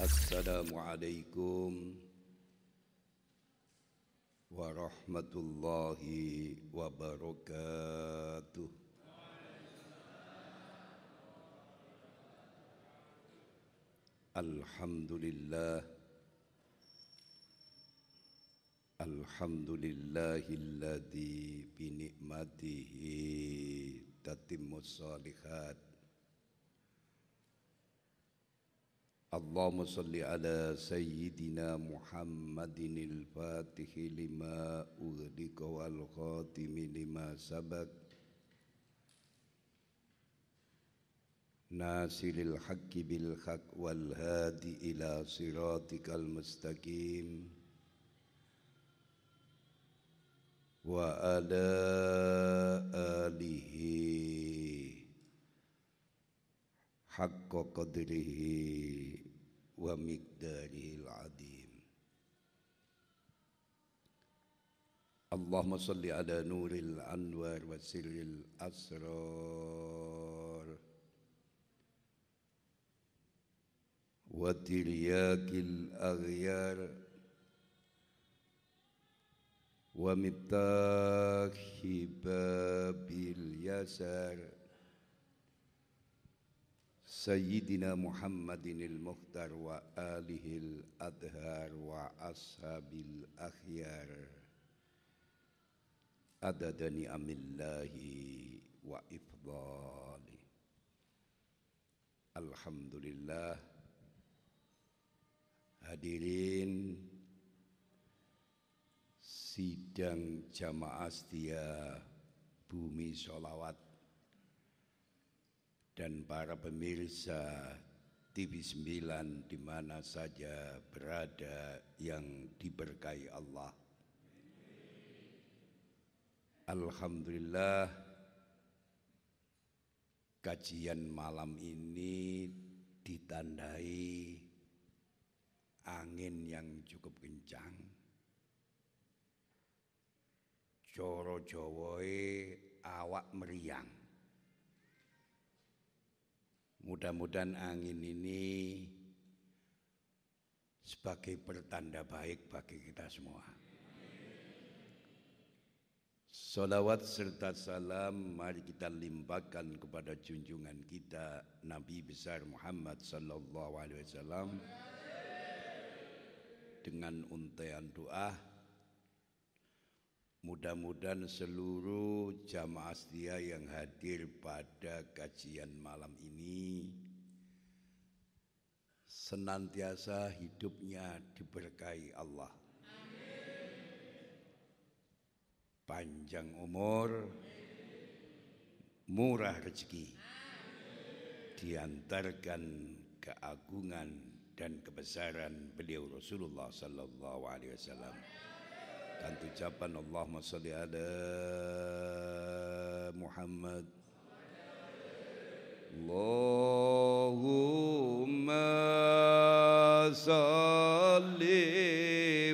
Assalamualaikum warahmatullahi wabarakatuh. Alhamdulillah Alhamdulillahilladzi bi ni'matihi tatimmus salihat اللهم صل على سيدنا محمد الفاتح لما أغلق والخاتم لما سبق. ناصر الحق بالحق والهادي إلى صراطك المستقيم. وعلى آله حق قدره ومقداره العظيم. اللهم صل على نور الأنوار وسر الأسرار وترياك الأغيار ومفتاح باب اليسار. Sayyidina Muhammadinil Mukhtar wa alihil adhar wa ashabil akhyar. Adadani amillahi wa ifdali. Alhamdulillah. Hadirin sidang jamaah setia bumi solawat dan para pemirsa TV 9 di mana saja berada yang diberkahi Allah. Alhamdulillah kajian malam ini ditandai angin yang cukup kencang. Coro Jawoe awak meriang. Mudah-mudahan angin ini sebagai pertanda baik bagi kita semua. Salawat serta salam mari kita limpahkan kepada junjungan kita Nabi besar Muhammad sallallahu alaihi wasallam dengan untaian doa Mudah-mudahan seluruh jamaah setia yang hadir pada kajian malam ini senantiasa hidupnya diberkahi Allah. Panjang umur, murah rezeki, diantarkan keagungan dan kebesaran beliau Rasulullah sallallahu alaihi wasallam dan ucapan Allahumma salli ala Muhammad. Allahumma salli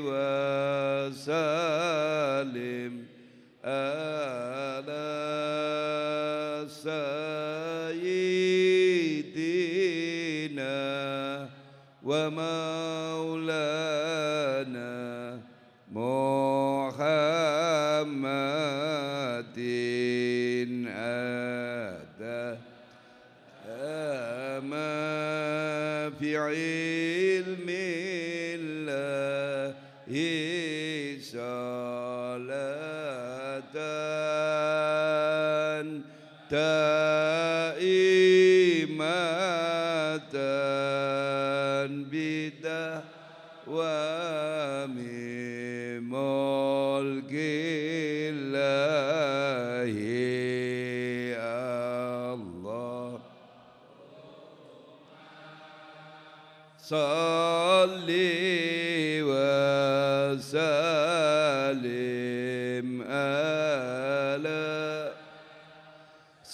wa sallim ala أتى ما في علم الله صلاة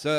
So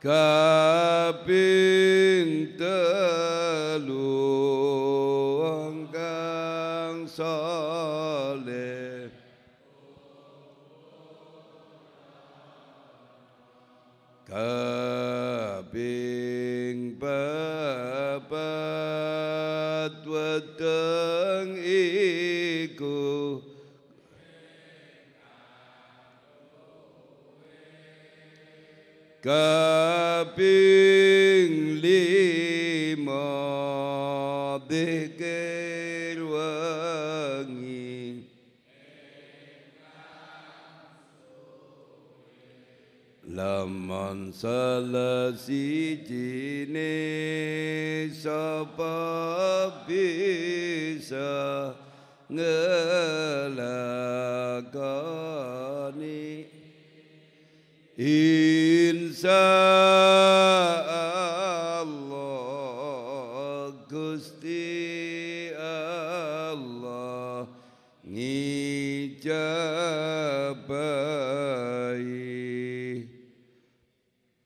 Kabir, kaping lima dikir wangi Laman salah sijine sapa bisa ngelakoni Allah Gusti Allah ngijabai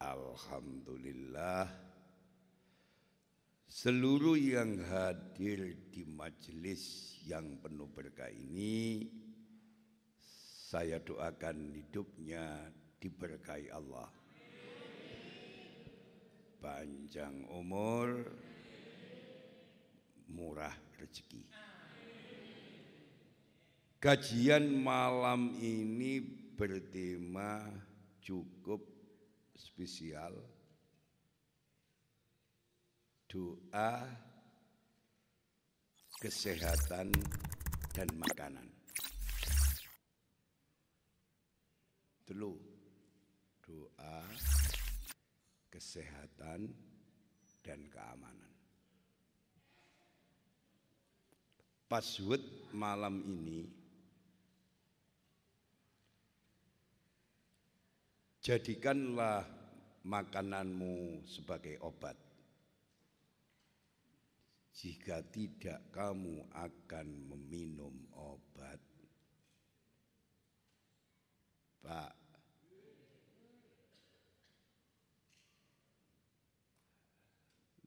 Alhamdulillah seluruh yang hadir di majelis yang penuh berkah ini saya doakan hidupnya diberkahi Allah. Panjang umur, murah rezeki. Kajian malam ini bertema cukup spesial doa kesehatan dan makanan. Telu doa, kesehatan, dan keamanan. Password malam ini jadikanlah makananmu sebagai obat. Jika tidak, kamu akan meminum obat. Pak,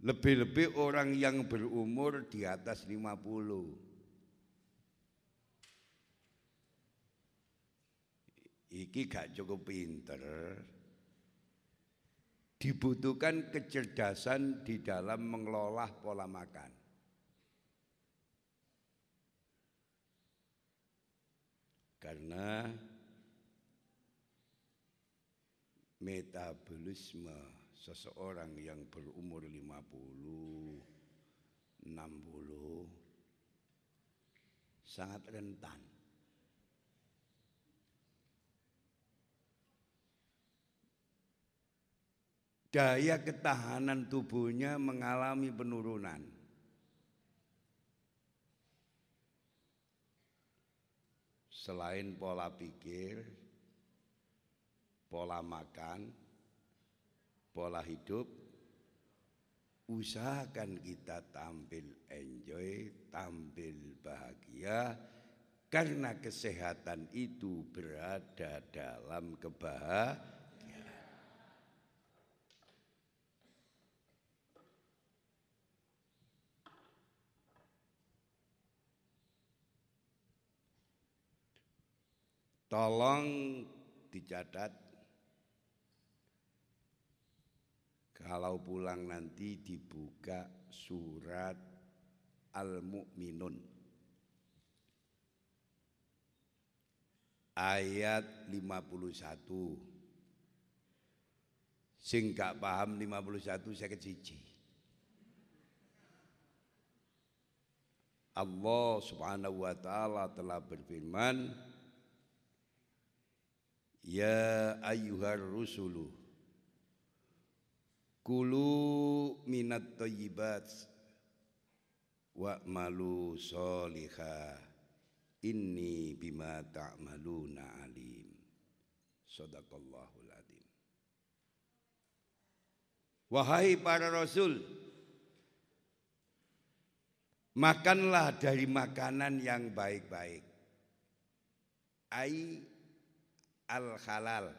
Lebih-lebih orang yang berumur di atas 50. Iki gak cukup pinter. Dibutuhkan kecerdasan di dalam mengelola pola makan. Karena metabolisme seseorang yang berumur 50, 60 sangat rentan. Daya ketahanan tubuhnya mengalami penurunan. Selain pola pikir, pola makan, pola hidup, usahakan kita tampil enjoy, tampil bahagia, karena kesehatan itu berada dalam kebahagiaan. Tolong dicatat kalau pulang nanti dibuka surat Al-Mu'minun. Ayat 51 sing gak paham 51 saya kecici Allah subhanahu wa ta'ala telah berfirman Ya ayyuhar rusulu Kulu minat tayyibat Wa'malu soliha Inni bima ta'maluna alim Sadaqallahul adim Wahai para rasul Makanlah dari makanan yang baik-baik. Ai al-halal.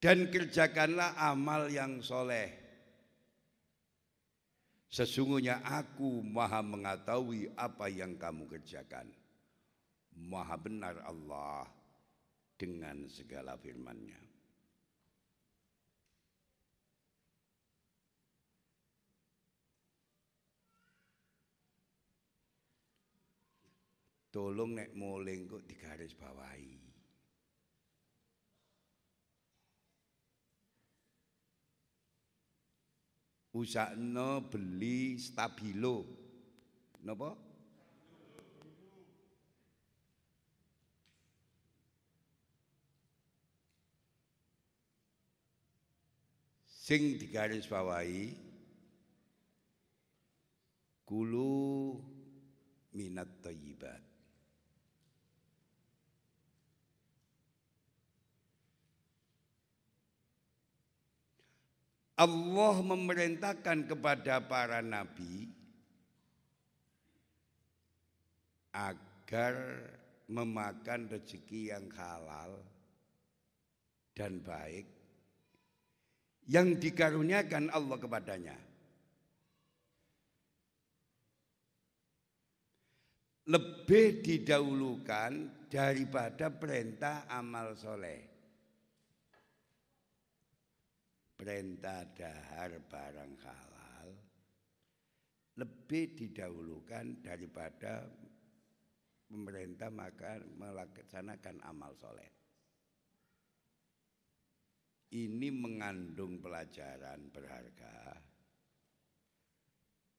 Dan kerjakanlah amal yang soleh. Sesungguhnya aku maha mengetahui apa yang kamu kerjakan. Maha benar Allah dengan segala firman-Nya. Tolong nek muling kok digaris bawahi. Usakno beli stabilo. Napa? Sing digaris bawahi kulu minat thayyibat Allah memerintahkan kepada para nabi agar memakan rezeki yang halal dan baik yang dikaruniakan Allah kepadanya. Lebih didahulukan daripada perintah amal soleh. Perintah dahar barang halal lebih didahulukan daripada pemerintah maka melaksanakan amal soleh. Ini mengandung pelajaran berharga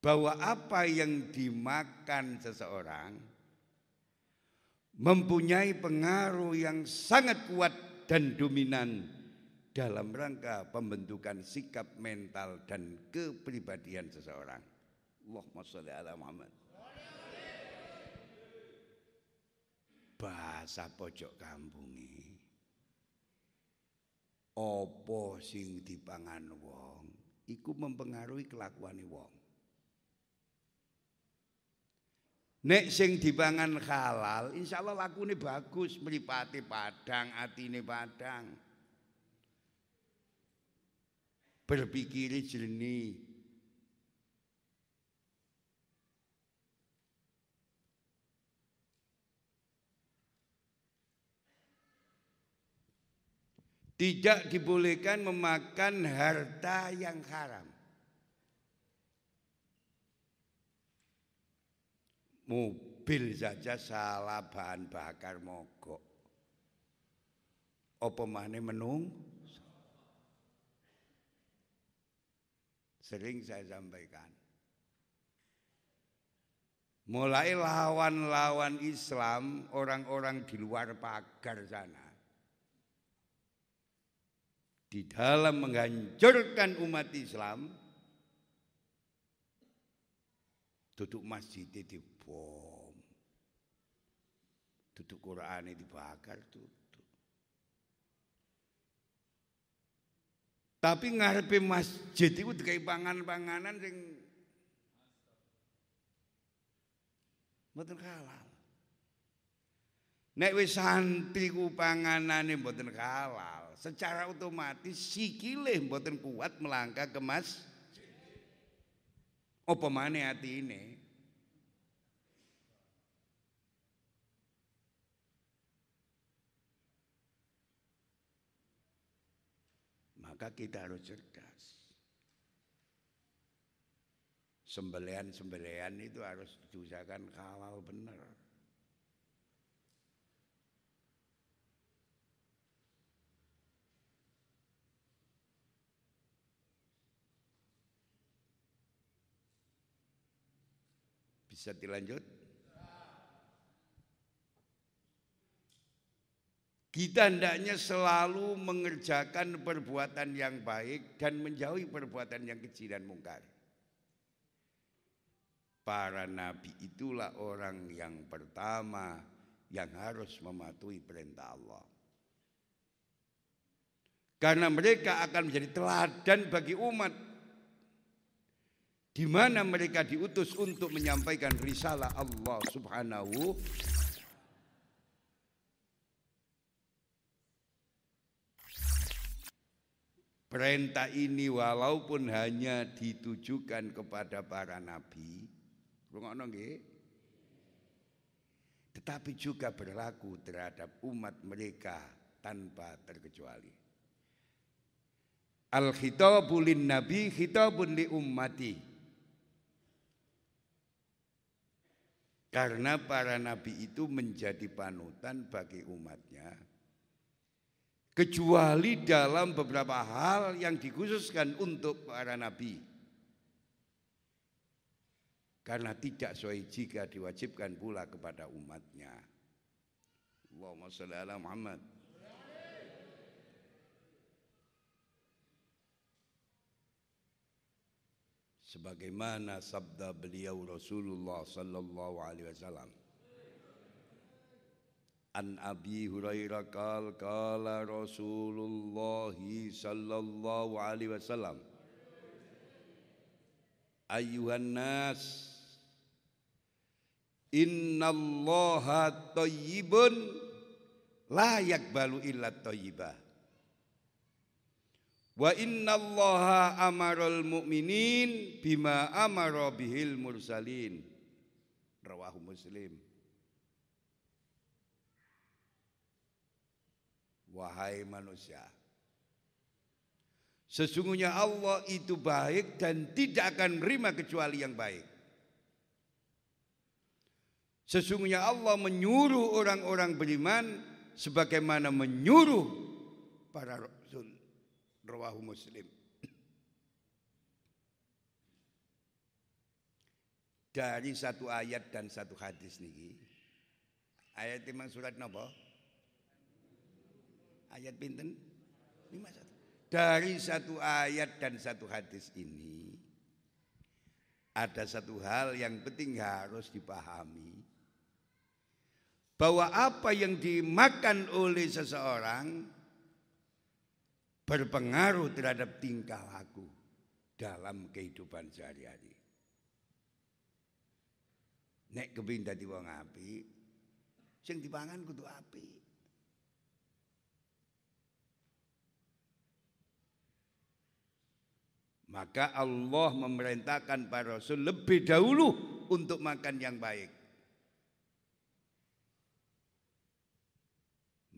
bahwa apa yang dimakan seseorang mempunyai pengaruh yang sangat kuat dan dominan dalam rangka pembentukan sikap mental dan kepribadian seseorang. Allahumma sholli ala Muhammad. Bahasa pojok kampungi. Apa sing dipangan wong iku mempengaruhi kelakuan wong. Nek sing dipangan halal, insya Allah lakune bagus, mripate padang, atine padang. Berpikir jernih. Tidak dibolehkan memakan harta yang haram. Mobil saja salah bahan bakar mogok. Apa mana menung? Sering saya sampaikan. Mulai lawan-lawan Islam, orang-orang di luar pagar sana. Di dalam menghancurkan umat Islam, duduk masjid dibom. Duduk Quran dibakar tuh. Tapi ngarepe masjid itu dikai pangan-panganan sing mboten halal. Nek wis santri ku panganane mboten halal, secara otomatis sikile mboten kuat melangkah ke mas. Apa maneh atine? Maka kita harus cerdas. Sembelian-sembelian itu harus diusahakan halal benar. Bisa dilanjut? Kita hendaknya selalu mengerjakan perbuatan yang baik dan menjauhi perbuatan yang kecil dan mungkar. Para nabi itulah orang yang pertama yang harus mematuhi perintah Allah. Karena mereka akan menjadi teladan bagi umat di mana mereka diutus untuk menyampaikan risalah Allah Subhanahu Perintah ini walaupun hanya ditujukan kepada para nabi, tetapi juga berlaku terhadap umat mereka tanpa terkecuali. Al-khitabul nabi khitabun li ummati. Karena para nabi itu menjadi panutan bagi umatnya. Kecuali dalam beberapa hal yang dikhususkan untuk para nabi. Karena tidak sesuai jika diwajibkan pula kepada umatnya. Allahumma salli ala Muhammad. sebagaimana sabda beliau Rasulullah sallallahu alaihi wasallam An Abi Hurairah qal qala Rasulullah sallallahu alaihi wasallam Ayuhan nas Innallaha thayyibun la yakbalu illa thayyibah Wa inna allaha amaral mu'minin bima amara bihil mursalin. Rawahu muslim. Wahai manusia. Sesungguhnya Allah itu baik dan tidak akan menerima kecuali yang baik. Sesungguhnya Allah menyuruh orang-orang beriman sebagaimana menyuruh para rasul rawahu muslim dari satu ayat dan satu hadis niki ayat timang surat napa ayat pinten lima satu dari satu ayat dan satu hadis ini ada satu hal yang penting harus dipahami bahwa apa yang dimakan oleh seseorang berpengaruh terhadap tingkah laku dalam kehidupan sehari-hari. Nek kepin dadi wong api, sing dipangan kudu api. Maka Allah memerintahkan para rasul lebih dahulu untuk makan yang baik.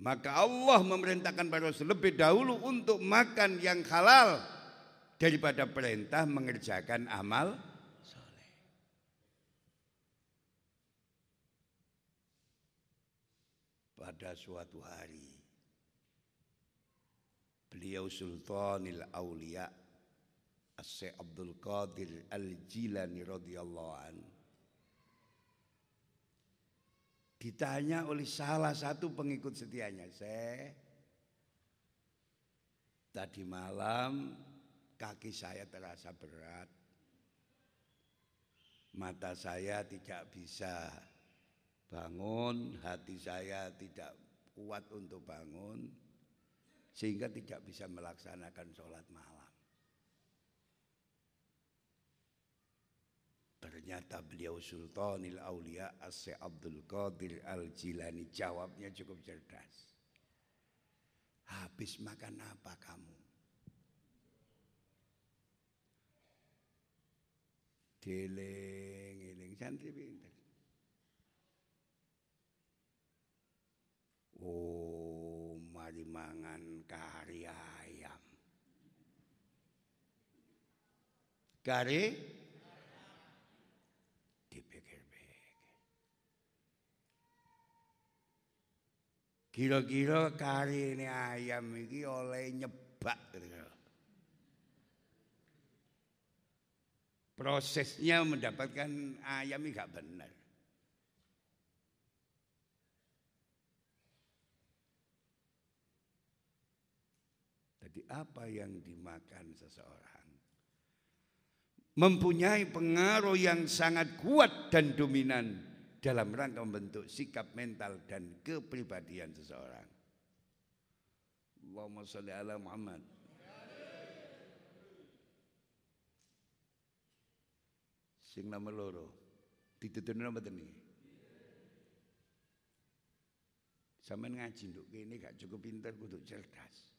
Maka Allah memerintahkan pada Rasul lebih dahulu untuk makan yang halal daripada perintah mengerjakan amal. Pada suatu hari beliau Sultanil Aulia Syekh Abdul Qadir Al-Jilani radhiyallahu anhu ditanya oleh salah satu pengikut setianya, saya tadi malam kaki saya terasa berat, mata saya tidak bisa bangun, hati saya tidak kuat untuk bangun, sehingga tidak bisa melaksanakan sholat malam. Ternyata beliau Sultanil Aulia Asy Abdul Qadir Al Jilani jawabnya cukup cerdas. Habis makan apa kamu? Deling, eling santri pinter. Oh, mari mangan kari ayam. Kare Kira-kira ini ayam ini oleh nyebak. Prosesnya mendapatkan ayam ini gak benar. Jadi apa yang dimakan seseorang mempunyai pengaruh yang sangat kuat dan dominan dalam rangka membentuk sikap mental dan kepribadian seseorang. Allahumma sholli ala Muhammad. Sing nomor loro. Ditutur nama tadi. Sampeyan ngaji nduk kene gak cukup pinter kudu cerdas.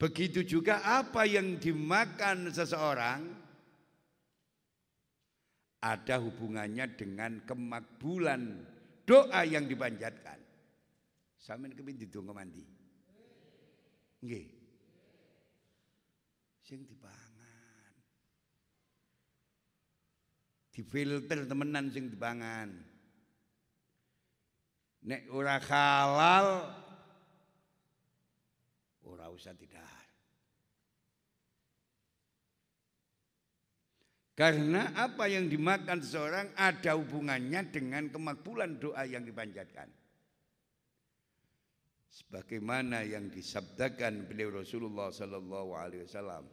Begitu juga apa yang dimakan seseorang ada hubungannya dengan kemakbulan doa yang dipanjatkan. Samin kepin didonga mandi. Nggih. Sing dipangan. Difilter temenan sing dipangan. Nek ora halal ora usah tidak. Karena apa yang dimakan seseorang ada hubungannya dengan kemakbulan doa yang dipanjatkan. Sebagaimana yang disabdakan beliau Rasulullah sallallahu alaihi wasallam.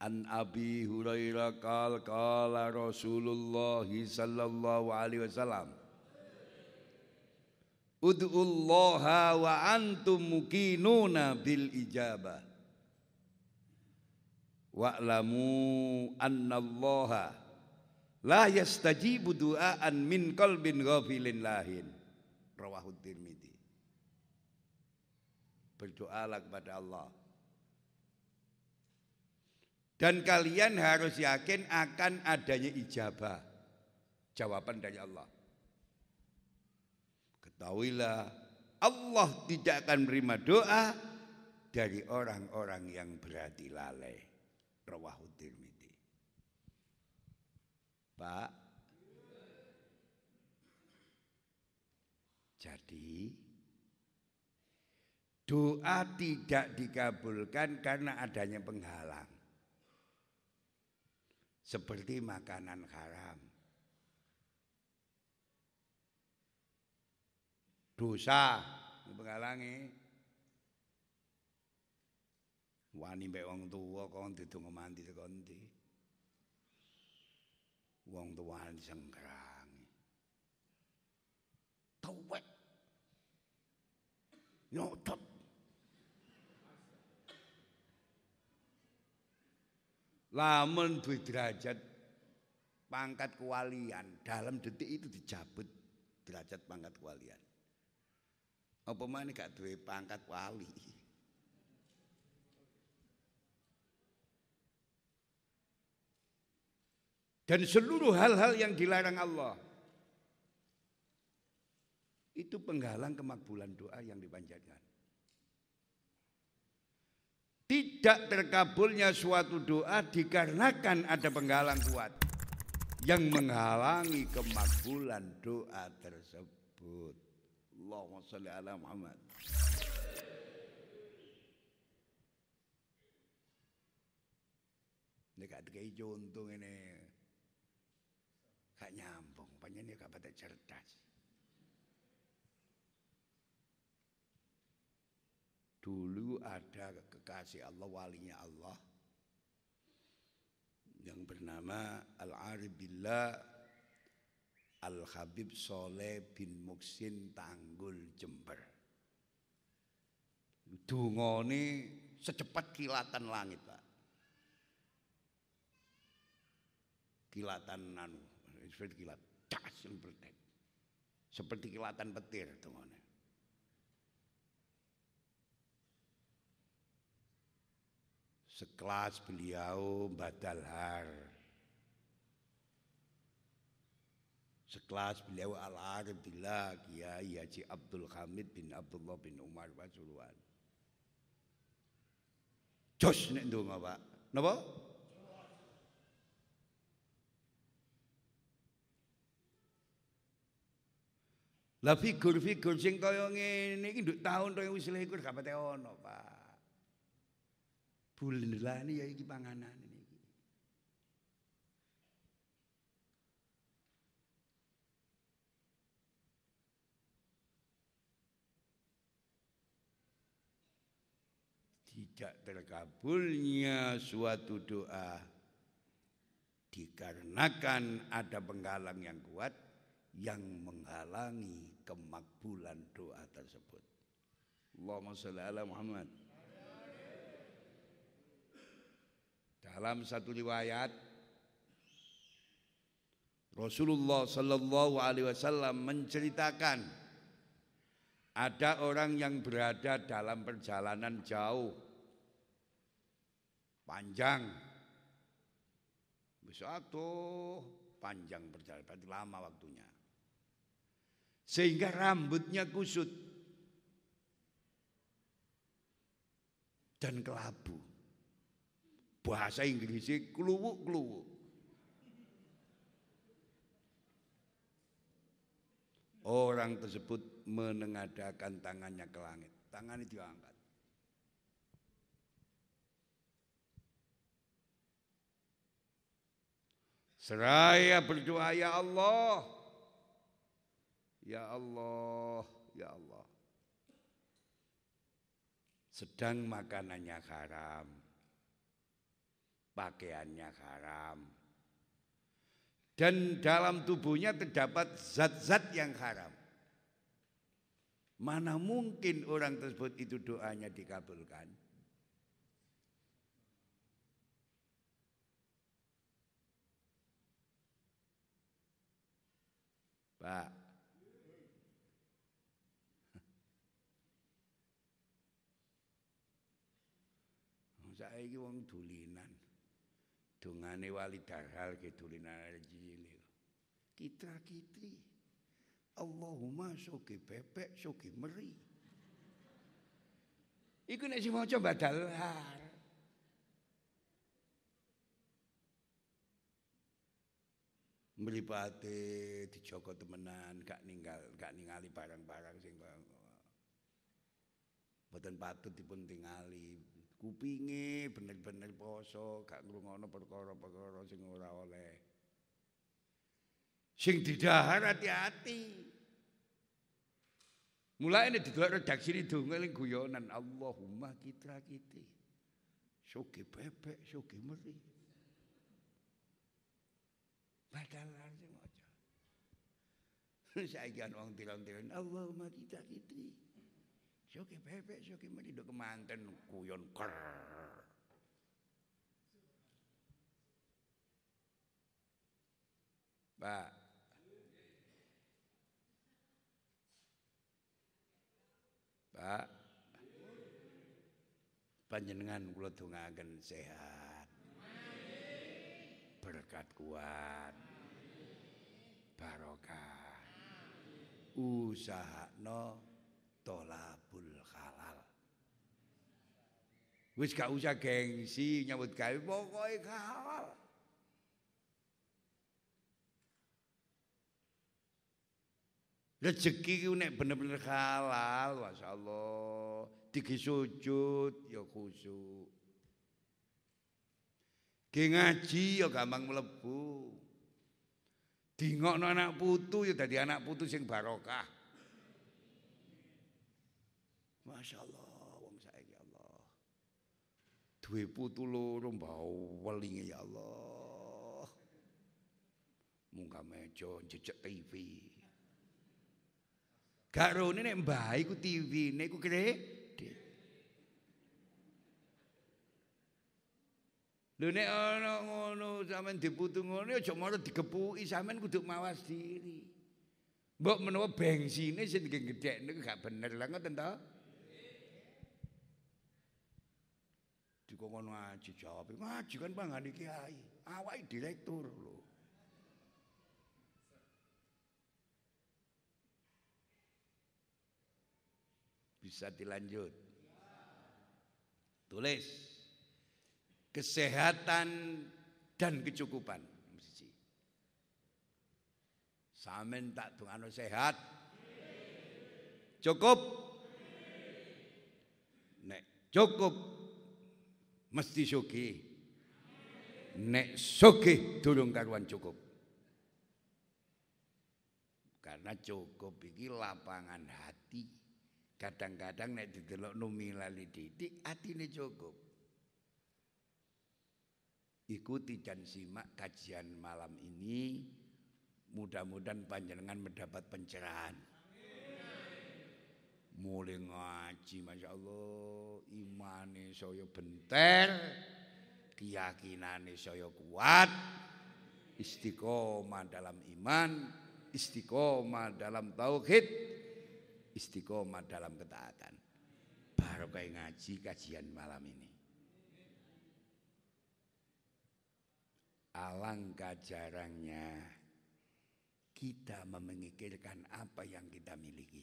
An Abi Hurairah qal qala Rasulullah sallallahu alaihi wasallam Ud'ullaha wa antum mukinuna bil ijabah. Wa'lamu annallaha la yastajibu du'aan min qalbin ghafilin lahin. Rawahu Tirmidzi. Berdoalah kepada Allah. Dan kalian harus yakin akan adanya ijabah. Jawaban dari Allah. Ketahuilah Allah tidak akan menerima doa dari orang-orang yang berhati lalai. Rawahu Tirmidzi. Pak. Jadi doa tidak dikabulkan karena adanya penghalang. Seperti makanan haram. dosa menghalangi wani mbek wong tuwa kon didonga mandi teko ndi? Wong tuwane sengkrangi tuwek. Nyotot. Lamun duwe derajat pangkat kewalian. Dalam detik itu dicabut derajat pangkat kewalian. Apa mana gak duwe pangkat wali. Dan seluruh hal-hal yang dilarang Allah itu penghalang kemakbulan doa yang dipanjatkan. Tidak terkabulnya suatu doa dikarenakan ada penghalang kuat yang menghalangi kemakbulan doa tersebut. Allahumma salli ala Muhammad. Ini gak contoh ini. Gak nyambung. Panjangnya gak pada cerdas. Dulu ada kekasih Allah, walinya Allah. Yang bernama Al Habib Soleh bin Muksin Tanggul Jember. Dungone secepat kilatan langit, Pak. Kilatan anu, seperti kilat cas yang. Seperti kilatan petir dungone. Sekelas beliau Badalhar sekelas beliau al-arif billah Kiai Haji Abdul Hamid bin Abdullah bin Umar Pasuruan. Jos nek ndonga, Pak. Napa? Lah figur-figur sing kaya ngene iki nduk taun 2021 gak pate ono, Pak. Bulendelane ya iki panganan iki. Tidak terkabulnya suatu doa dikarenakan ada penghalang yang kuat yang menghalangi kemakbulan doa tersebut. Allahumma sholli ala Muhammad. Dalam satu riwayat Rasulullah Sallallahu Alaihi Wasallam menceritakan ada orang yang berada dalam perjalanan jauh panjang bisa tuh panjang perjalanan lama waktunya sehingga rambutnya kusut dan kelabu. Bahasa Inggrisnya kluwuk-kluwuk. Orang tersebut menengadakan tangannya ke langit. Tangan itu diangkat. Seraya berdoa ya Allah Ya Allah, ya Allah. Sedang makanannya haram, pakaiannya haram, dan dalam tubuhnya terdapat zat-zat yang haram. Mana mungkin orang tersebut itu doanya dikabulkan? Pak, saiki wong dulinan. Dungane wali daral ke dulinan cilik. Kitra kitri. Allahumma soge bebek, soge meri. Iku nek sing maca badalar. Mripate dijogo temenan, gak ninggal, gak ningali barang-barang sing mboten patut dipun tingali kupinge bener-bener poso gak ngrungokno perkara-perkara sing ora oleh. Sing didahar hati-hati. Mulai ini didelok redaksi ini donga ning guyonan. Allahumma kitra kiti. Soge bebek soge meri. Padahal sing maca saiki ana wong tilang-tilang Allahumma kitra kiti Soki bebek, soki meni do kemanten kuyon ker. Pak. Pak. Panjenengan kula dongaken sehat. Berkat kuat. Barokah. Usahakno tolabul halal. Wis gak usah gengsi nyambut gawe pokoke halal. Rezeki ku nek bener-bener halal, masyaallah. Digi sujud ya khusyuk. Ki ngaji ya gampang mlebu. Dingokno anak putu ya dadi anak putu sing barokah. Masya Allah, wong saiki Allah. Duwe putu loro welinge ya Allah. Munggah meja jejak TV. Gak rone nek mbah iku TV, nek iku gede. Lho nek ana ngono sampean diputu ngono aja malah digepuki sampean kudu mawas diri. Mbok menawa bengsine sing gedhekne gak bener lah ngoten to? Dikongkon ngaji jawab. Ngaji kan pangan kiai. Awai direktur lho. Bisa dilanjut. Tulis. Kesehatan dan kecukupan. Samen tak dongano sehat. Cukup. Nek cukup mesti sugih. Nek sugih durung karuan cukup. Karena cukup iki lapangan hati. Kadang-kadang nek didelok numilali didik atine cukup. Ikuti dan simak kajian malam ini Mudah-mudahan panjenengan mendapat pencerahan. Mulai ngaji Masya Allah Imane saya benter Keyakinane saya kuat Istiqomah dalam iman Istiqomah dalam tauhid Istiqomah dalam ketaatan Baru kayak ngaji kajian malam ini Alangkah jarangnya kita memikirkan apa yang kita miliki.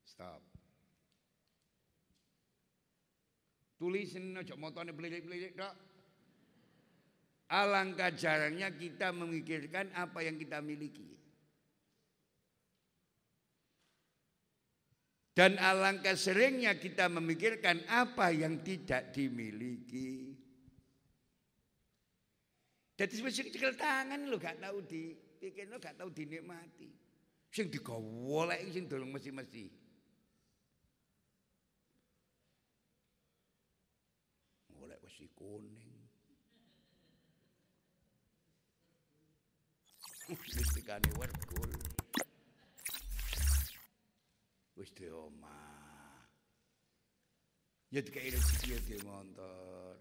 Stop. Tulisin aja motone belilik-belilik dok. Alangkah jarangnya kita memikirkan apa yang kita miliki. Dan alangkah seringnya kita memikirkan apa yang tidak dimiliki. Jadi seperti cekel tangan lo gak tahu di pikirnya gak tahu dinikmati. Sing digawolek sing dorong mesti-mesti. Wesi kuning. Wis tekane werkul. Wis di omah. Ya dikai rezeki ya di motor.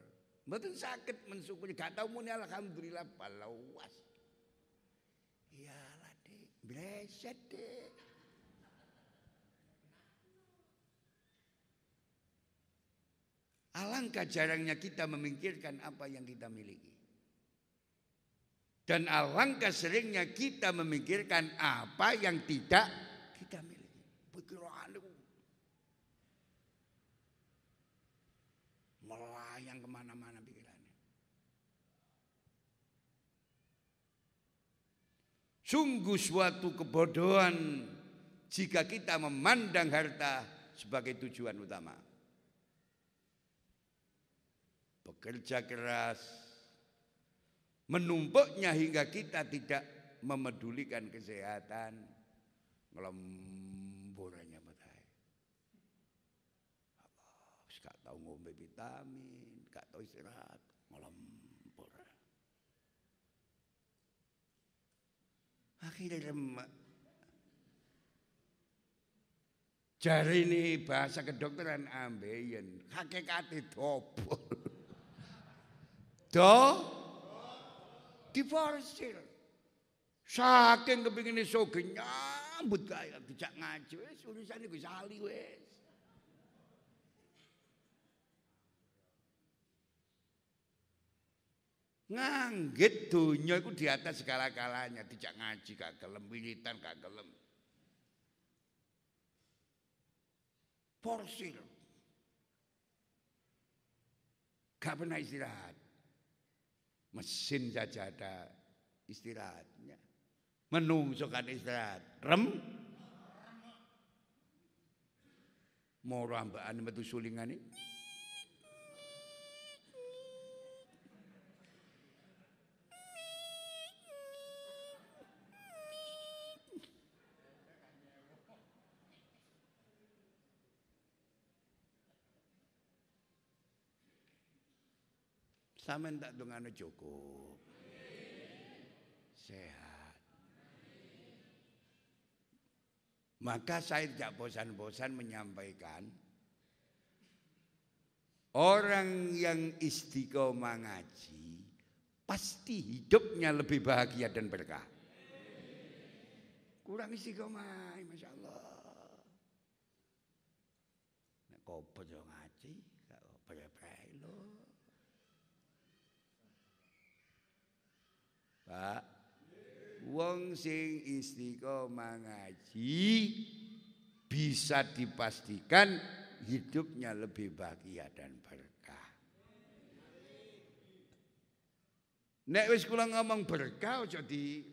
Mboten sakit mensyukuri gak tau muni alhamdulillah palawas. Bleset deh. Alangkah jarangnya kita memikirkan apa yang kita miliki. Dan alangkah seringnya kita memikirkan apa yang tidak kita miliki. Melayang ke mana-mana Sungguh suatu kebodohan jika kita memandang harta sebagai tujuan utama. Bekerja keras, menumpuknya hingga kita tidak memedulikan kesehatan, ngelemburannya betai. Gak tahu ngombe vitamin, gak tahu istirahat, ngelembur. Akhirnya remak. Jari ini bahasa kedokteran ambeien, hakikate dobol. Do diforsir. Saking kepingin iso nyambut kaya dijak ngaji wis urusan iku sali wis. Nganggit dunia itu di atas segala-galanya, tidak ngaji gak gelem, wiritan gak gelem. Porsir. Gak pernah istirahat. Mesin saja ada istirahatnya. Menungso kan istirahat. Rem. Mau rambaan metu sulingan ini. Sampeyan tak dongane cukup. Sehat. Maka saya tidak bosan-bosan menyampaikan orang yang istiqomah ngaji pasti hidupnya lebih bahagia dan berkah. Kurang istiqomah, masya Allah. Kau ngaji, kau Pak. Wong sing istiqomah ngaji bisa dipastikan hidupnya lebih bahagia dan berkah. Nek wis kula ngomong berkah aja di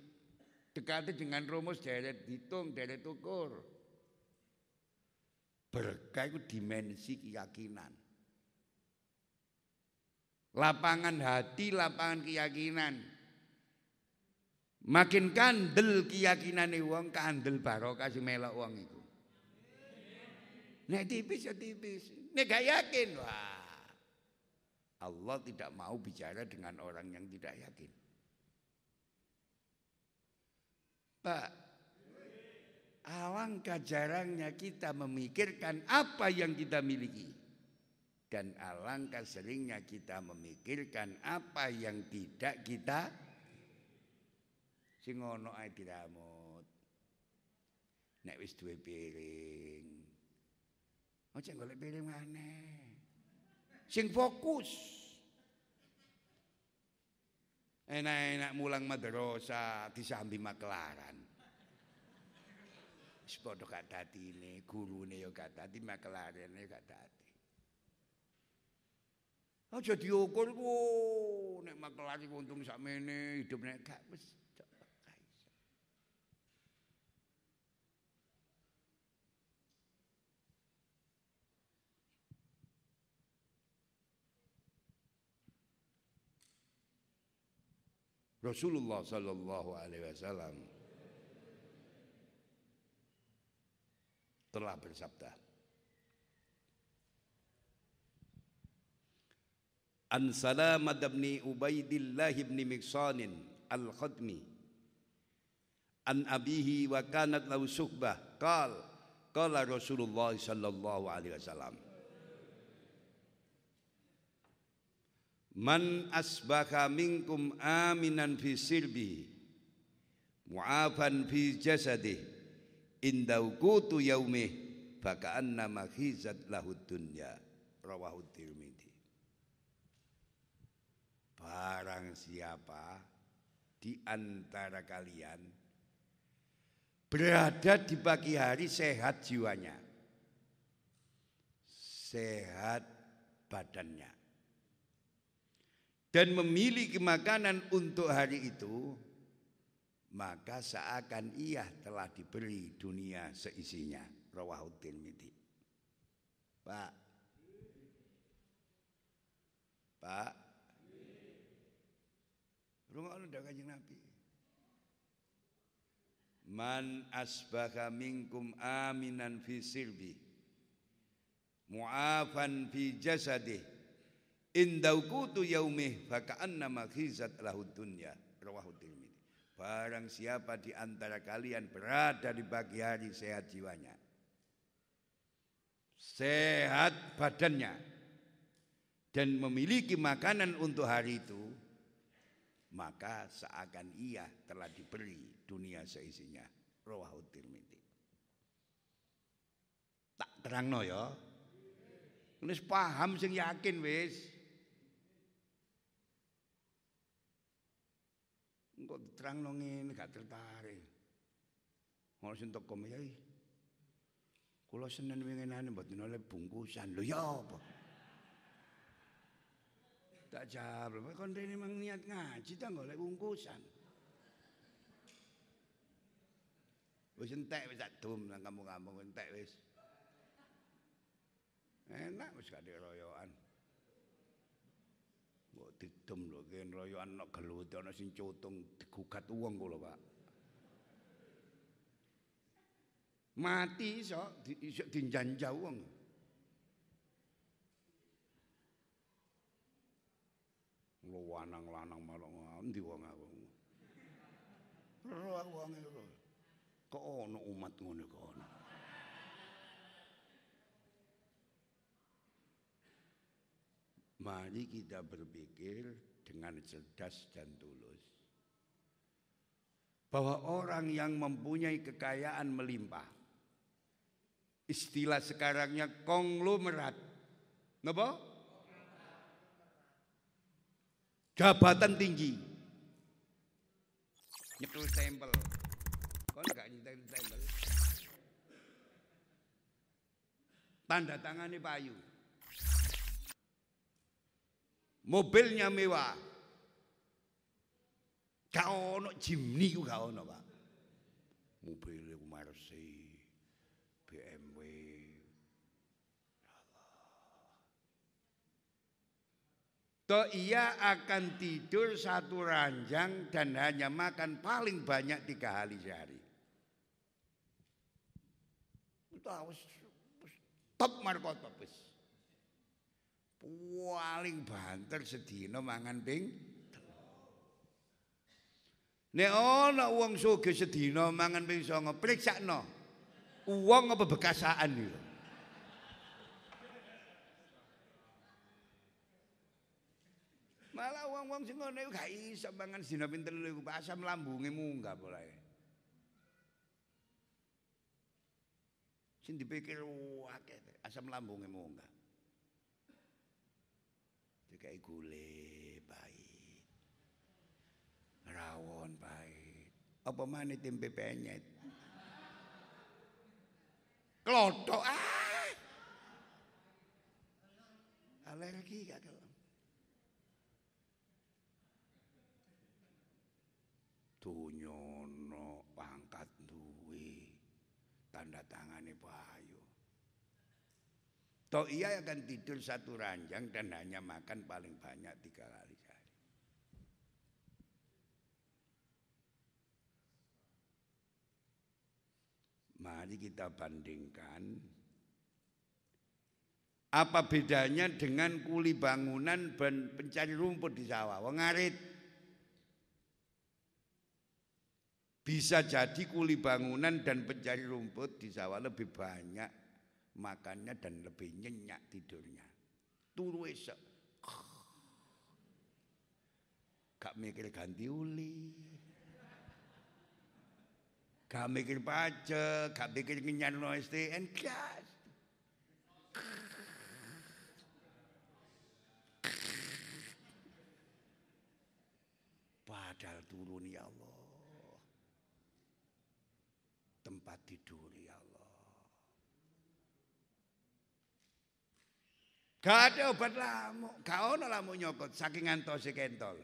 dekati dengan rumus deret hitung, deret ukur. Berkah itu dimensi keyakinan. Lapangan hati, lapangan keyakinan. Makin kandel keyakinan wong, kandel barokah si melok wong itu. Nek tipis ya tipis. Nek gak yakin, wah. Allah tidak mau bicara dengan orang yang tidak yakin. Pak, alangkah jarangnya kita memikirkan apa yang kita miliki. Dan alangkah seringnya kita memikirkan apa yang tidak kita sing ono ae diramut. Nek wis duwe piring. Ojo golek piring maneh. Sing fokus. Enak-enak mulang madrasah disambi makelaran. Wis padha gak dadine, gurune ya gak dadi, makelarane gak dadi. Aja diukur ku nek makelar iku untung sakmene, hidup nek gak wis Rasulullah sallallahu alaihi wasallam telah bersabda An Salamah bin Ubaidillah bin Miksanin Al-Khadmi An abihi wa kanat lahu suhbah qal qala Rasulullah sallallahu alaihi wasallam Man asbaha minkum aminan fi sirbi mu'afan fi jasadih indau kutu yaumih faka'anna makhizat lahud dunya. Rawahu tirmidhi. Barang siapa di antara kalian berada di pagi hari sehat jiwanya, sehat badannya, dan memiliki makanan untuk hari itu, maka seakan ia telah diberi dunia seisinya. Rawahu Tirmidzi. Pak. Pak. Rungokno ndak Kanjeng Nabi. Man asbaha minkum aminan fi sirbi mu'afan fi jasadih indau kutu yaumih faka'annama khizat lahu dunya. Rawahu tirmidzi. Barang siapa di antara kalian berada di pagi hari sehat jiwanya. Sehat badannya. Dan memiliki makanan untuk hari itu maka seakan ia telah diberi dunia seisinya. Rawahu tirmidzi. Tak terangno ya. Wis paham sing yakin wis engko diterangno ngene gak tertarik ngono sing teko yai kula senen winginane mboten oleh bungkusan lho ya apa Tak jawab, kon rene mang niat ngaji ta golek bungkusan. Wis entek wis tak dum nang kampung-kampung entek wis. Enak wis gak royokan. Mbok didem lho ken royokan nek gelut ana sing cutung digugat wong kula, Pak. Mati iso iso dinjanjau wong. Lu lanang-lanang malah ngendi wong aku. Ora wong. Kok ono umat ngono kok Mari kita berpikir dengan cerdas dan tulus. Bahwa orang yang mempunyai kekayaan melimpah. Istilah sekarangnya konglomerat. Napa? jabatan tinggi. Nyekel stempel. Kau enggak nyetel stempel. Tanda tangannya payu. Mobilnya mewah. Gak ono Jimny ku gak ono, Pak. Mobil ku Mercy, BMW. Toh ia akan tidur satu ranjang dan hanya makan paling banyak tiga kali sehari. Itu harus top markotop wis. Paling banter sedina mangan ping Nek ana wong sugih sedina mangan ping 9, priksakno. Wong apa bekasaan iki? Malah wong-wong sing ngono gak iso mangan sedina ping 3 iku asam lambunge munggah polae. Sing dipikir akeh asam lambunge munggah. Dikai gule rawon pahit. Apa mana tempe penyet? Klotok ah. Alergi gak kalau. Tunyono pangkat duwe tanda tangane Bayu. Toh ia akan tidur satu ranjang dan hanya makan paling banyak tiga kali. Mari kita bandingkan apa bedanya dengan kuli bangunan dan pencari rumput di sawah? Wong ngarit. Bisa jadi kuli bangunan dan pencari rumput di sawah lebih banyak makannya dan lebih nyenyak tidurnya. Turu esok. Gak mikir ganti uli. Gak mikir pajak, gak mikir ngenyan no STN, gas. Padahal turun ya Allah. Tempat tidur ya Allah. Gak ada obat lamuk, gak ada lamuk nyokot, saking antosi kentol.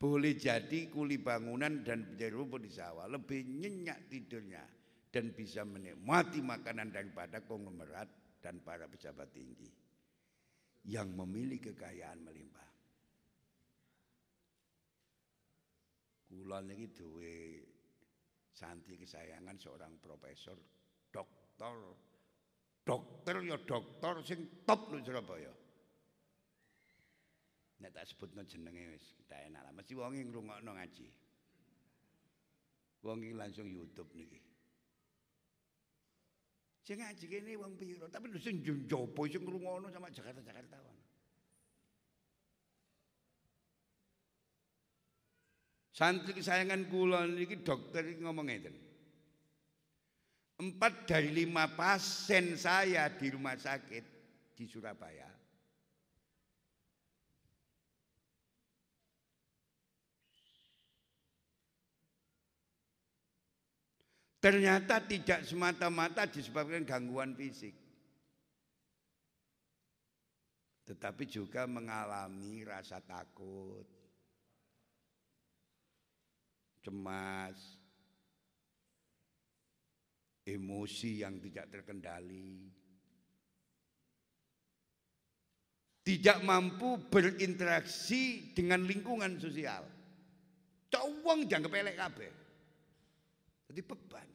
Boleh jadi kuli bangunan dan menjadi rumput di sawah lebih nyenyak tidurnya dan bisa menikmati makanan daripada konglomerat dan para pejabat tinggi yang memiliki kekayaan melimpah. Kulon ini duwe santri kesayangan seorang profesor, dokter, dokter ya dokter sing top lu Surabaya. Nek tak sebutno jenenge wis kita enak lah. Mesti wong ngrungokno ngaji. Wong langsung YouTube niki. Sing ngaji kene wong piro, tapi lho sing njopo sing ngrungokno sama Jakarta-Jakarta wong. Santri kesayangan kula niki dokter ngomong ngeten. Empat dari lima pasien saya di rumah sakit di Surabaya Ternyata tidak semata-mata disebabkan gangguan fisik. Tetapi juga mengalami rasa takut, cemas, emosi yang tidak terkendali, tidak mampu berinteraksi dengan lingkungan sosial. Cowong jangan kepelek kabeh. Jadi beban.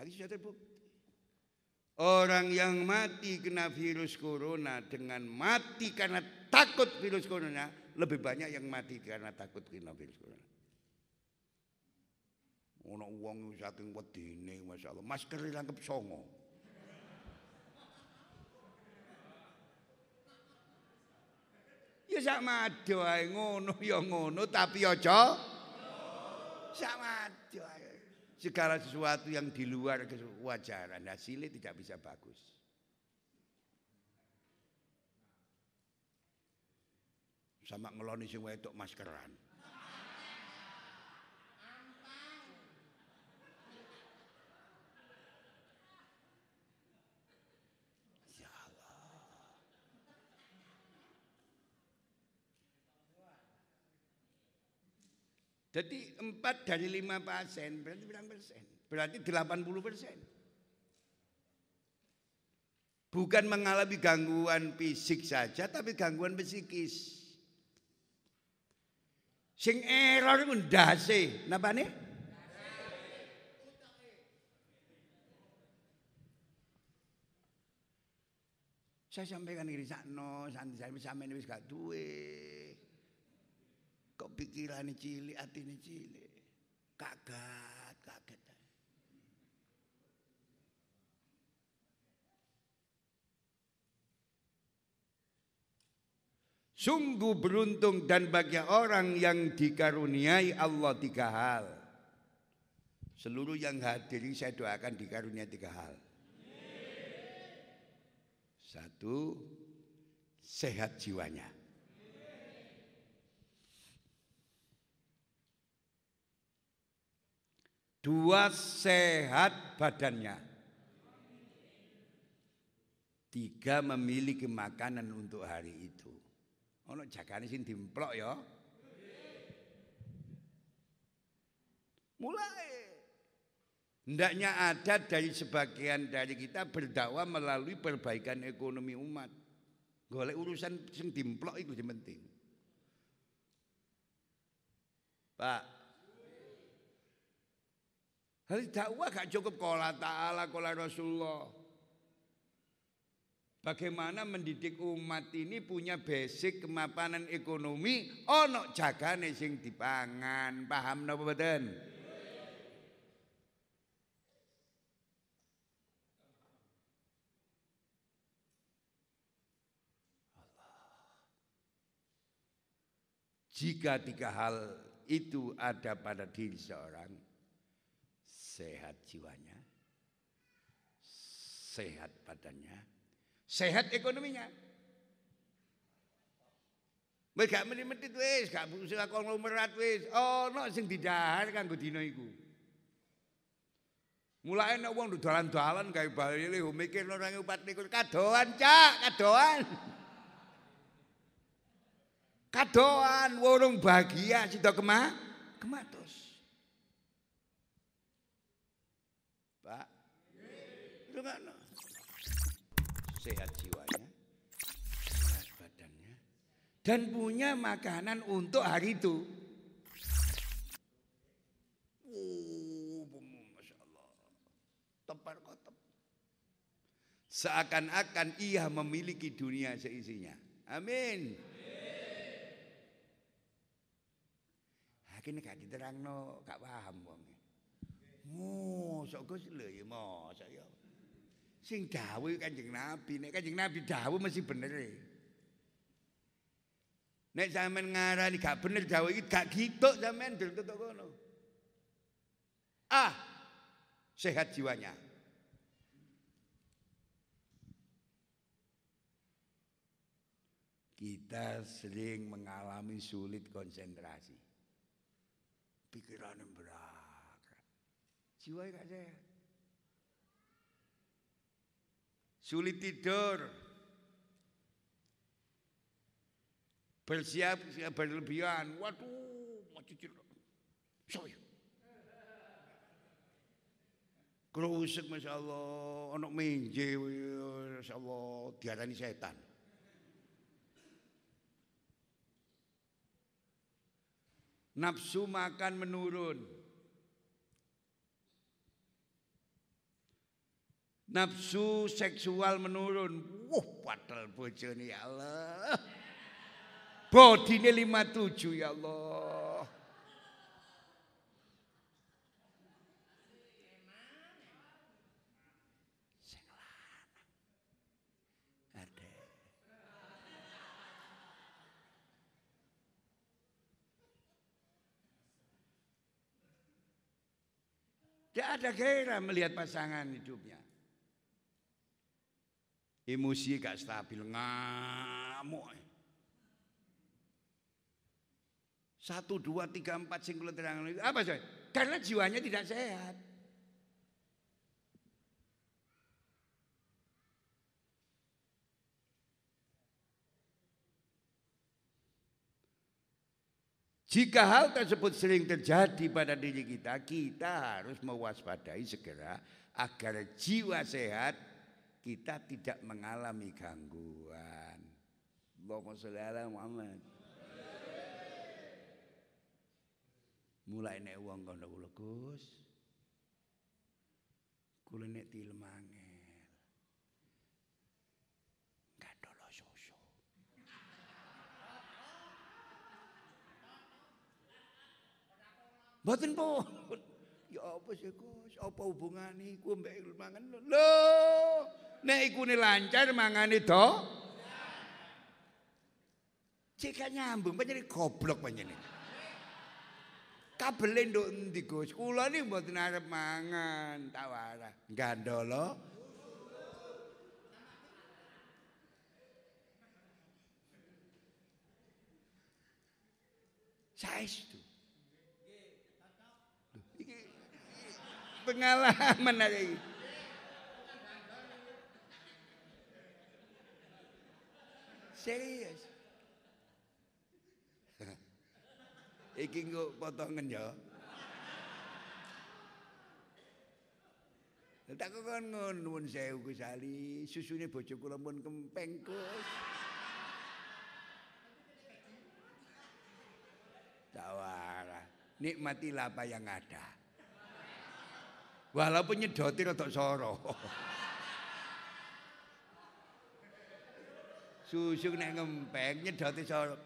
Hari sudah terbukti. Orang yang mati kena virus corona dengan mati karena takut virus corona lebih banyak yang mati karena takut kena virus corona. Ono uang saking wedine masyaallah masker dilangkep songo. Ya sama aja ae ngono ya ngono tapi aja sama aja Segala sesuatu yang di luar kewajaran hasilnya tidak bisa bagus. sama ngeloni sing wedok maskeran. Ya Jadi empat dari lima pasien berarti berapa persen? Berarti 80 persen. Bukan mengalami gangguan fisik saja, tapi gangguan psikis. Sing error itu ndase, napa nih? Saya sampaikan ini sakno, santai saya sampean wis gak duwe. Kok pikirane cilik, atine cilik. Kaget, Sungguh beruntung dan bagi orang yang dikaruniai Allah tiga hal. Seluruh yang hadir saya doakan dikaruniai tiga hal. Satu, sehat jiwanya. Dua, sehat badannya. Tiga, memiliki makanan untuk hari itu. Ono jagane sing dimplok ya. Mulai. Hendaknya ada dari sebagian dari kita berdakwah melalui perbaikan ekonomi umat. Golek urusan sing dimplok itu yang penting. Pak. Hal dakwah gak cukup kola ta'ala kola Rasulullah. Bagaimana mendidik umat ini punya basic kemapanan ekonomi ono jagane sing dipangan. Paham napa mboten? Jika tiga hal itu ada pada diri seorang, sehat jiwanya, sehat badannya, sehat ekonominya. Gak meni-meni wis, gak usah konglomerat wis. Oh, no sing didahar kanggo dina iku. Mulai nek dalan-dalan gawe bali mikir ora upat niku kadoan, Cak, kadoan. Kadoan wurung bahagia sida kema kematus. Pak. Rungokno. Sehat jiwanya, sehat badannya dan punya makanan untuk hari itu. Oh, Masya Allah. Tepar kotep. Seakan-akan ia memiliki dunia seisinya. Amin. kene gak diterangno, gak paham wong. Mosok Gus lho ya mosok ya. Sing dawuh Kanjeng Nabi, nek Kanjeng Nabi dawuh mesti bener. E. Nek sampean ngarani gak bener dawuh iki gak gitu sampean delok kono. Ah, sehat jiwanya. Kita sering mengalami sulit konsentrasi pikiran yang berat. Jiwa gak sehat. Sulit tidur. Bersiap berlebihan. Waduh, mau cuci. Soyo. Kerusuk Masya Allah. Anak menje. Masya Allah. Diarani setan. Nafsu makan menurun. Nafsu seksual menurun. Wah, padahal bojone ya Allah. Bodine 57 ya Allah. Tidak ada gairah melihat pasangan hidupnya. Emosi gak stabil, ngamuk. Satu, dua, tiga, empat singkulan terang. Apa sih? Karena jiwanya tidak sehat. Jika hal tersebut sering terjadi pada diri kita, kita harus mewaspadai segera agar jiwa sehat kita tidak mengalami gangguan. Allahumma sholli ala Muhammad. Mulai nek wong kono kula Gus. Kula nek tilmange Mboten pun. Ya apa sih Gus? Apa hubungane iku mbek mangan lho? Nek iku lancar mangane do. Cek nyambung panjenengan goblok panjenengan. Kabele nduk endi Gus? Kula niki mboten arep mangan, tawara. Gandolo. Saestu. Pengalaman ada ini. Serius. Iki nggo potongan ya. Tak kon ngono nuwun sewu Gus Ali, susune bojo kula pun kempeng Gus. Tawara, nikmatilah apa yang ada. Walaupun nyedoti rada soro. Susu nek ngempeng nyedoti soro.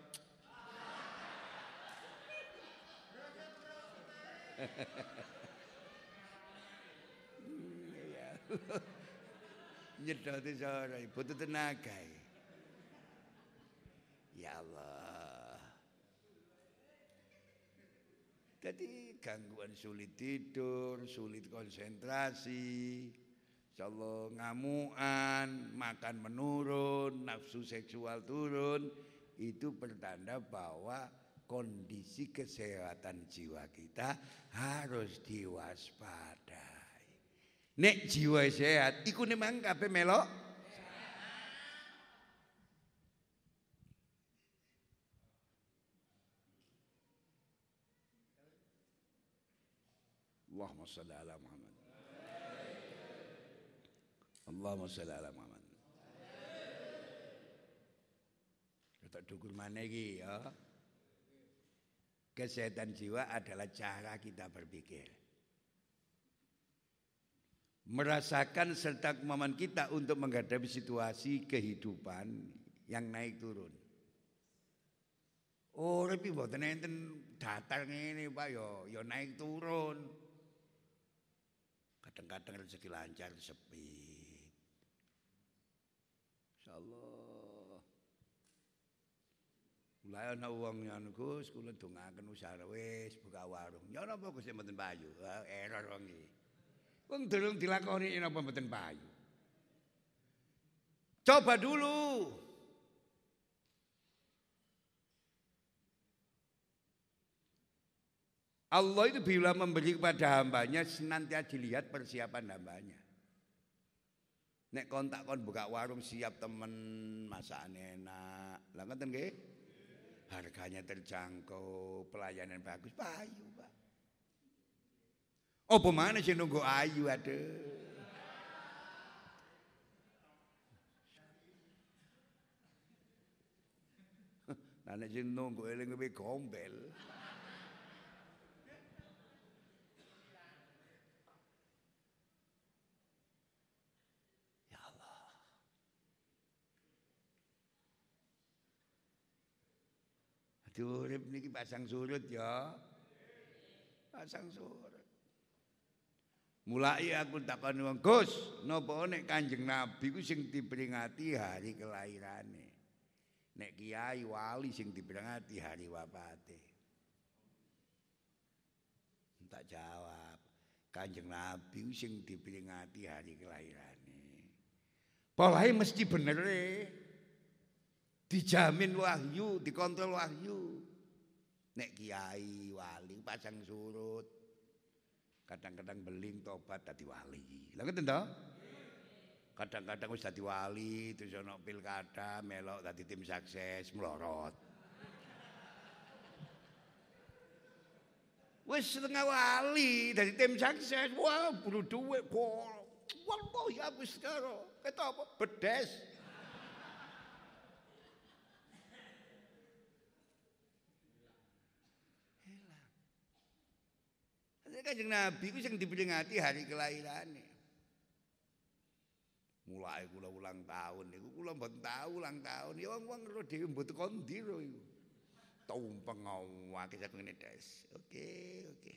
nyedoti soro butuh tenaga. Ya Allah. Jadi gangguan sulit tidur, sulit konsentrasi, insyaallah ngamuan, makan menurun, nafsu seksual turun, itu pertanda bahwa kondisi kesehatan jiwa kita harus diwaspadai. Nek jiwa sehat, iku memang kabeh melok Salli ala Muhammad. Allahumma salli ala Muhammad. Kita dukul mana lagi ya. Kesehatan jiwa adalah cara kita berpikir. Merasakan serta kemampuan kita untuk menghadapi situasi kehidupan yang naik turun. Oh, tapi buatan enten datar ini Pak yo, yo naik turun. Kadang-kadang rezeki lancar sepi. Insyaallah. Mulai ana wong ngono Gus, kula dongaken usaha wis buka warung. Ya napa Gus mboten payu? Error wong iki. Wong durung dilakoni napa mboten payu. Coba dulu. Allah itu bila memberi kepada hambanya senantiasa dilihat persiapan hambanya. Nek kontak kon buka warung siap temen masakan enak. Lah ngoten nggih? Harganya terjangkau, pelayanan bagus, payu, Pak. Oh, mana sih nunggu ayu ada? Nah, nek nunggu eling gombel. Urip niki pasang surut ya. Pasang surut. Mulai aku takon wong Gus, napa nek Kanjeng Nabi ku sing diperingati hari kelahirane. Nek kiai wali sing diperingati hari wafate. Tak jawab. Kanjeng Nabi sing diperingati hari kelahirane. Polahe mesti bener e. dijamin wahyu, dikontrol wahyu. Nek kiai wali pasang surut. Kadang-kadang beling tobat tadi wali. Lah ngeten to? Kadang-kadang wis dadi wali, terus ana pilkada, melok tadi tim sukses, melorot. Wis setengah wali dari tim sukses. Wah, buru duit kok. Wallah ya wis karo. Kata apa? Bedes. Kanjeng Nabi ku sing diperingati hari kelahirane. Mulai kula ulang tahun niku kula mboten tahu ulang tahun. Ya wong-wong ro dhewe mboten kondi ro iku. Tumpeng ngawake saking des. Oke, oke.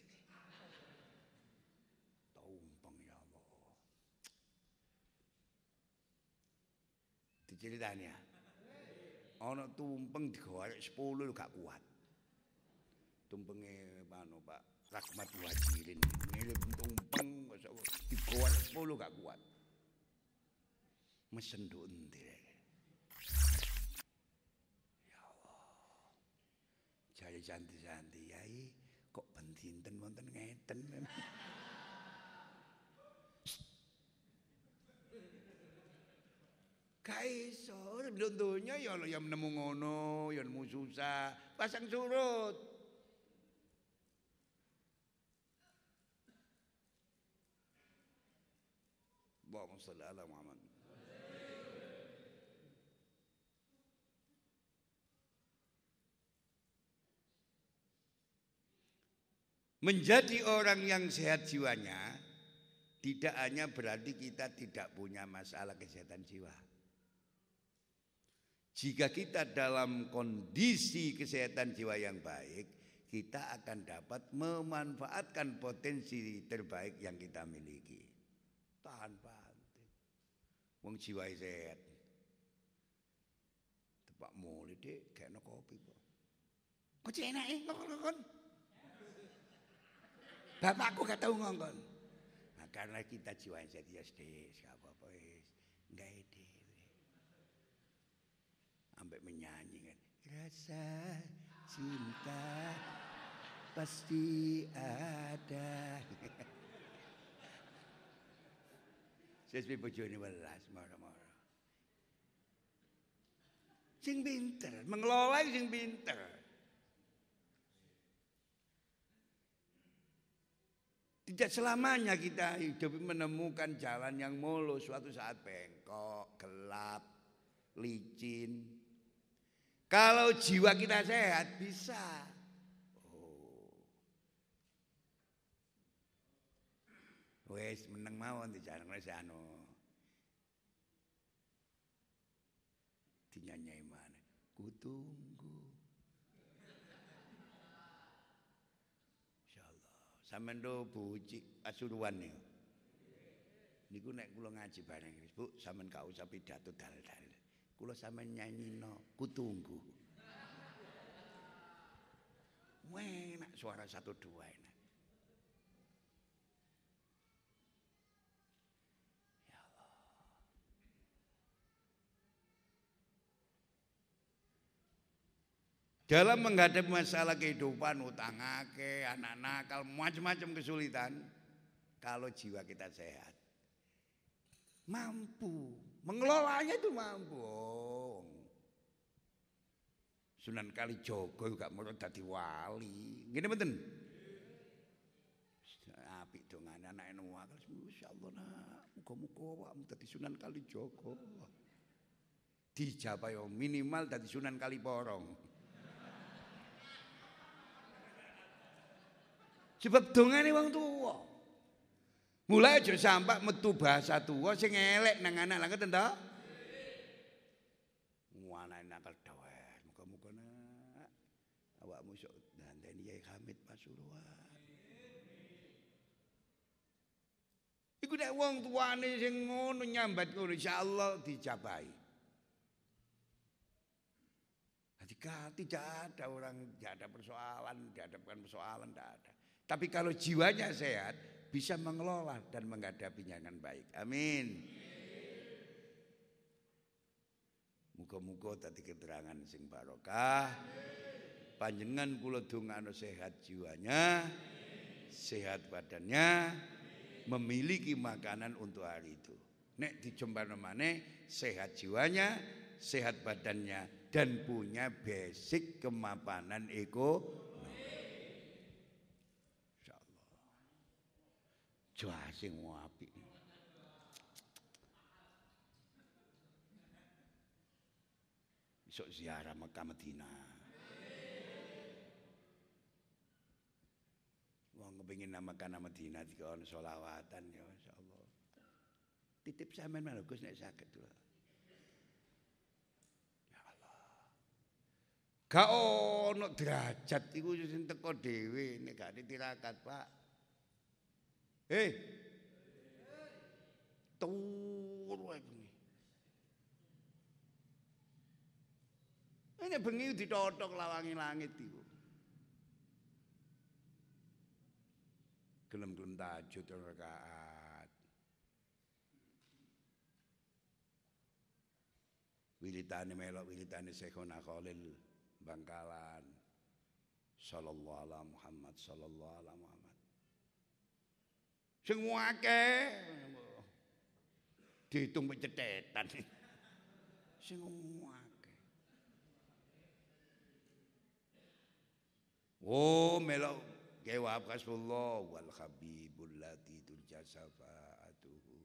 Tumpeng ya Allah. Diceritani ya. Ana tumpeng digorek 10 gak kuat. Tumpenge pano Pak Rahmat Wajirin ngirim tumpeng digorek 10 gak kuat. Mesen nduk endi Ya Allah. Jaya cantik-cantik yai kok ben dinten wonten ngeten. Kaiso, donya ya yang nemu ngono, ya nemu susah, pasang surut. Allahumma salli ala Muhammad. Menjadi orang yang sehat jiwanya tidak hanya berarti kita tidak punya masalah kesehatan jiwa. Jika kita dalam kondisi kesehatan jiwa yang baik, kita akan dapat memanfaatkan potensi terbaik yang kita miliki. Tahan. Wong jiwa sehat. Tepak mulai dek, kayak kopi kok. Kok enak eh, ngomong Bapakku gak tahu ngongkon. Nah, karena kita yang sehat, ya gak apa-apa wis. Enggak ide. Sampai menyanyi kan. Rasa cinta pasti ada. Sespi bojone welas marah-marah. Sing pinter, mengelola sing pinter. Tidak selamanya kita hidup menemukan jalan yang mulus. Suatu saat bengkok, gelap, licin. Kalau jiwa kita sehat bisa. Oh. Wes meneng mawon dijarang wis anu. Dinyanyai mana? Kutunggu. Sampeyan do buci Pasuruan niku. Niku nek kula ngaji bareng, Bu, sampean gak usah pidato dal-dal. Kula sampean nyanyino kutunggu. Enak suara satu dua enak. Dalam menghadapi masalah kehidupan, utang ake, anak nakal, macam-macam kesulitan. Kalau jiwa kita sehat, mampu mengelolanya itu mampu. Oh. Sunan Kali Jogo juga mau dadi wali. Gini betul. Api dengan anak enu wakal. Insyaallah nak, muka-muka awakmu dadi Sunan Kali Jogo. Dijabah minimal dadi Sunan Kali Sebab dongane wong tua. Mulai aja sampak metu bahasa tua sing elek nang anak lah ngoten to? Anake nakal dawet, muga-muga nak awakmu sok dandani Yai Hamid Pasuruan. Iku nek wong tuane sing ngono nyambat ngono insyaallah dijabahi. Jika tidak ada orang, tidak ada persoalan, dihadapkan persoalan, tidak ada. Tapi kalau jiwanya sehat, bisa mengelola dan menghadapinya dengan baik. Amin. Muga-muga tadi keterangan sing barokah. Panjenengan kula dongano sehat jiwanya, sehat badannya, memiliki makanan untuk hari itu. Nek dijembar mana sehat jiwanya, sehat badannya dan punya basic kemapanan eko Jase apik. Besok ziarah Mekah Madinah. Wong kepengin nama Madinah dikon selawatan ya masyaallah. Titip sampean mana Gus nek. Ya Allah. Gak ono derajat iku sing teko dhewe nek gak ditirakat, Pak. Hei. Turu bengi. Ini bengi ditotok lawangi langit iku. Gelem-gelem tahajud rakaat. Wilitane melok wilitane Syekhona Bangkalan. Sallallahu ala Muhammad sallallahu ala Muhammad. Sing akeh dihitung pecetetan. Sing akeh. Oh, melok jawab Rasulullah wal habibul lati turja syafaatuhu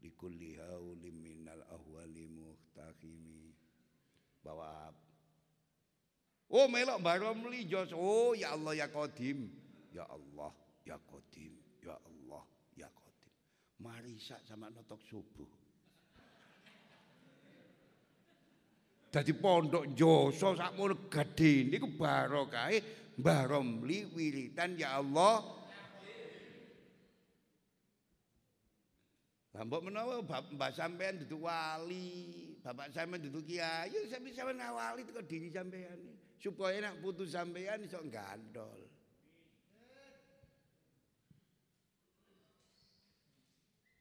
likulli haulim minal ahwali muhtahimi bawa Oh melok baromli jos. Oh ya Allah ya Qadim. Ya Allah ya Qadim ya Allah ya Qadim marisa sama notok subuh Dadi pondok Joso sakmono gedhe niku barokahe Mbah Romli wiritan ya Allah. Mbok menawa mbah sampean dudu wali, bapak sampean dudu kiai, ya sampe sampean ngawali teko diri sampean. Supaya nak putu sampean iso gandol.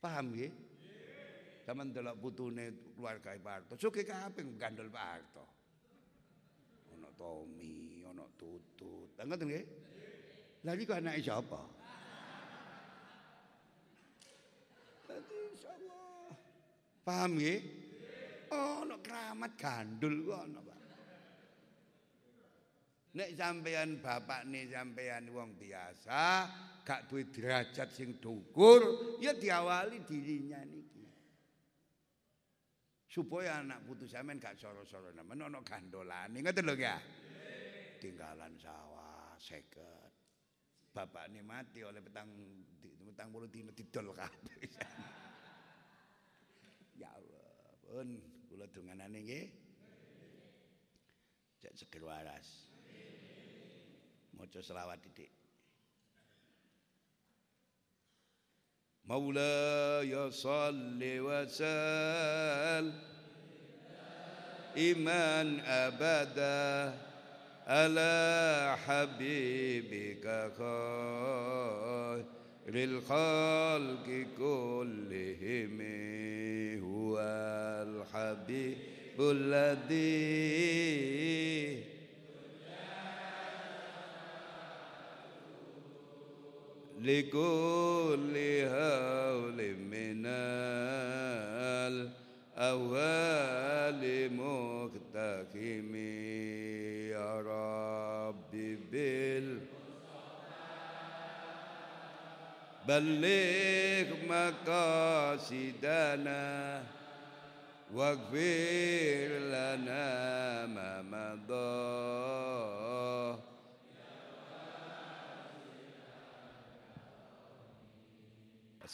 Paham nggih? Zaman delok putune keluarga Pak Harto, suke kabeh gandol Pak Harto. Ono Tommy, ono Tutut. Ngoten nggih? Lah iki kok anake sapa? Dadi insyaallah. Paham nggih? Ono keramat gandul kok ono, Pak. Nek sampean bapak nih sampean wong biasa, gak duwe derajat sing dhuwur, ya diawali dirinya niki. Supaya anak putu sampean gak soro-soro nemen ana gandolane, ngoten lho ya. Tinggalan sawah seket. Bapak ini mati oleh petang petang puluh dino didol kabeh. ya Allah, pun kula donganane nggih. Cek seger waras. Maca selawat titik. مولاي صل وسلم إيمان أبدا على حبيبك خير الخلق كلهم هو الحبيب الذي لكل هول من الأول مقتحم يا ربي بال بلغ مقاصدنا واغفر لنا ما مضى.